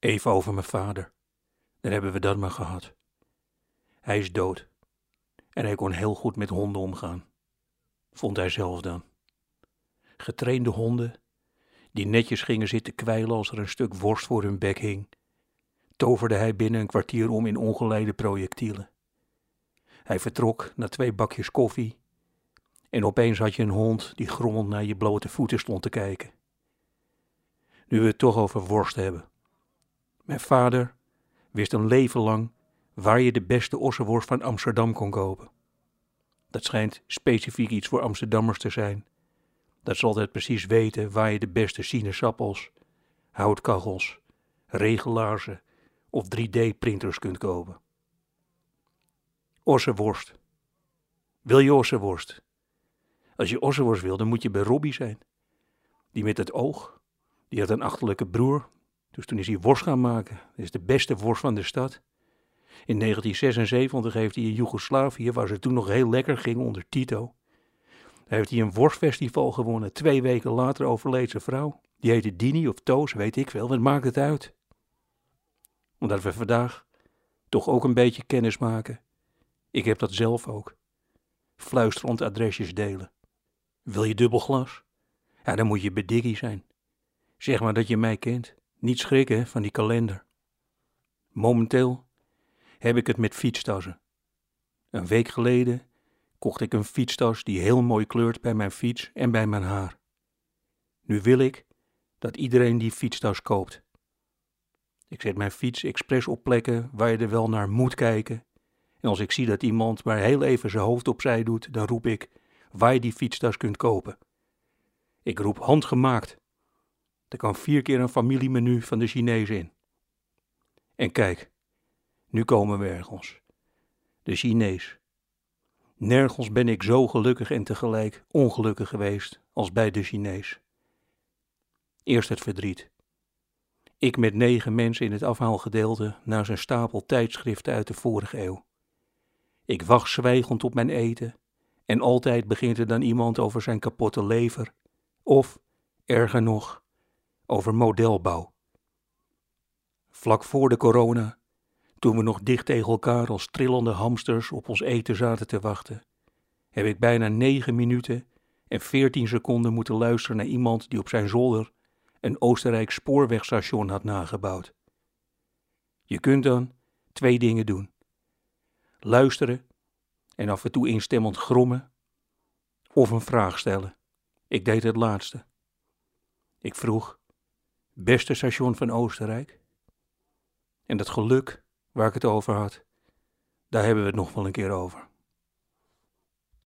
Even over mijn vader. Dan hebben we dat maar gehad. Hij is dood. En hij kon heel goed met honden omgaan. Vond hij zelf dan. Getrainde honden, die netjes gingen zitten kwijlen als er een stuk worst voor hun bek hing, toverde hij binnen een kwartier om in ongeleide projectielen. Hij vertrok naar twee bakjes koffie en opeens had je een hond die grommend naar je blote voeten stond te kijken. Nu we het toch over worst hebben. Mijn vader wist een leven lang waar je de beste ossenworst van Amsterdam kon kopen. Dat schijnt specifiek iets voor Amsterdammers te zijn. Dat ze altijd precies weten waar je de beste sinaasappels, houtkachels, regelaarzen of 3D-printers kunt kopen. Ossenworst. Wil je ossenworst? Als je ossenworst wil, dan moet je bij Robbie zijn. Die met het oog, die had een achterlijke broer. Dus toen is hij worst gaan maken. Dat is de beste worst van de stad. In 1976 heeft hij in Joegoslavië, waar ze toen nog heel lekker ging onder Tito, heeft hij een worstfestival gewonnen. Twee weken later overleed zijn vrouw. Die heette Dini of Toos, weet ik veel. Wat maakt het uit? Omdat we vandaag toch ook een beetje kennis maken. Ik heb dat zelf ook. Fluisterend adresjes delen. Wil je dubbel glas? Ja, dan moet je bediggie zijn. Zeg maar dat je mij kent. Niet schrikken van die kalender. Momenteel heb ik het met fietstassen. Een week geleden kocht ik een fietstas die heel mooi kleurt bij mijn fiets en bij mijn haar. Nu wil ik dat iedereen die fietstas koopt. Ik zet mijn fiets expres op plekken waar je er wel naar moet kijken. En als ik zie dat iemand maar heel even zijn hoofd opzij doet, dan roep ik waar je die fietstas kunt kopen. Ik roep handgemaakt. Er kan vier keer een familiemenu van de Chinezen in. En kijk, nu komen we ergens. De Chinees. Nergens ben ik zo gelukkig en tegelijk ongelukkig geweest als bij de Chinees. Eerst het verdriet. Ik met negen mensen in het afhaalgedeelte naar zijn stapel tijdschriften uit de vorige eeuw. Ik wacht zwijgend op mijn eten en altijd begint er dan iemand over zijn kapotte lever of, erger nog, over modelbouw. Vlak voor de corona toen we nog dicht tegen elkaar als trillende hamsters op ons eten zaten te wachten, heb ik bijna negen minuten en veertien seconden moeten luisteren naar iemand die op zijn zolder een Oostenrijk spoorwegstation had nagebouwd. Je kunt dan twee dingen doen: luisteren en af en toe instemmend grommen, of een vraag stellen. Ik deed het laatste. Ik vroeg: Beste station van Oostenrijk? En dat geluk waar ik het over had, daar hebben we het nog wel een keer over.